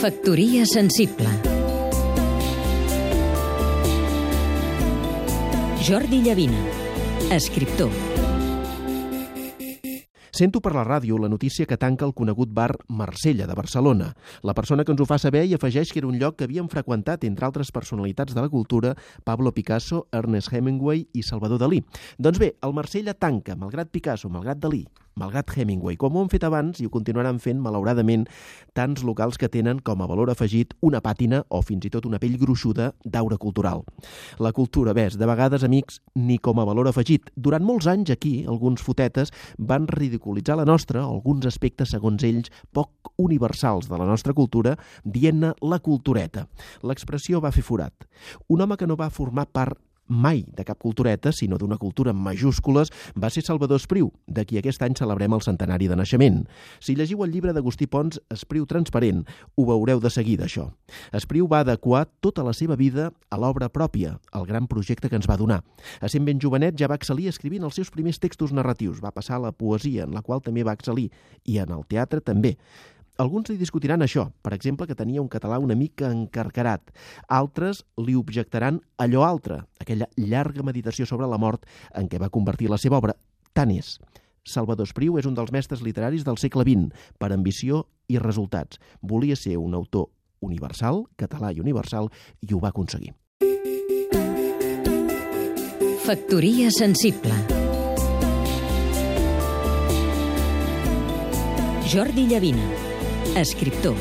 Factoria sensible Jordi Llavina, escriptor Sento per la ràdio la notícia que tanca el conegut bar Marsella de Barcelona. La persona que ens ho fa saber i afegeix que era un lloc que havien freqüentat, entre altres personalitats de la cultura, Pablo Picasso, Ernest Hemingway i Salvador Dalí. Doncs bé, el Marsella tanca, malgrat Picasso, malgrat Dalí, malgrat Hemingway, com ho han fet abans i ho continuaran fent, malauradament, tants locals que tenen com a valor afegit una pàtina o fins i tot una pell gruixuda d'aura cultural. La cultura, ves, de vegades, amics, ni com a valor afegit. Durant molts anys aquí, alguns fotetes van ridiculitzar la nostra, alguns aspectes, segons ells, poc universals de la nostra cultura, dient-ne la cultureta. L'expressió va fer forat. Un home que no va formar part mai de cap cultureta, sinó d'una cultura en majúscules, va ser Salvador Espriu, de qui aquest any celebrem el centenari de naixement. Si llegiu el llibre d'Agustí Pons, Espriu transparent, ho veureu de seguida, això. Espriu va adequar tota la seva vida a l'obra pròpia, al gran projecte que ens va donar. A sent ben jovenet ja va excel·lir escrivint els seus primers textos narratius, va passar a la poesia, en la qual també va excel·lir, i en el teatre també. Alguns li discutiran això, per exemple, que tenia un català una mica encarcarat. Altres li objectaran allò altre, aquella llarga meditació sobre la mort en què va convertir la seva obra. Tant és. Salvador Espriu és un dels mestres literaris del segle XX, per ambició i resultats. Volia ser un autor universal, català i universal, i ho va aconseguir. Factoria sensible Jordi Llavina, escriptor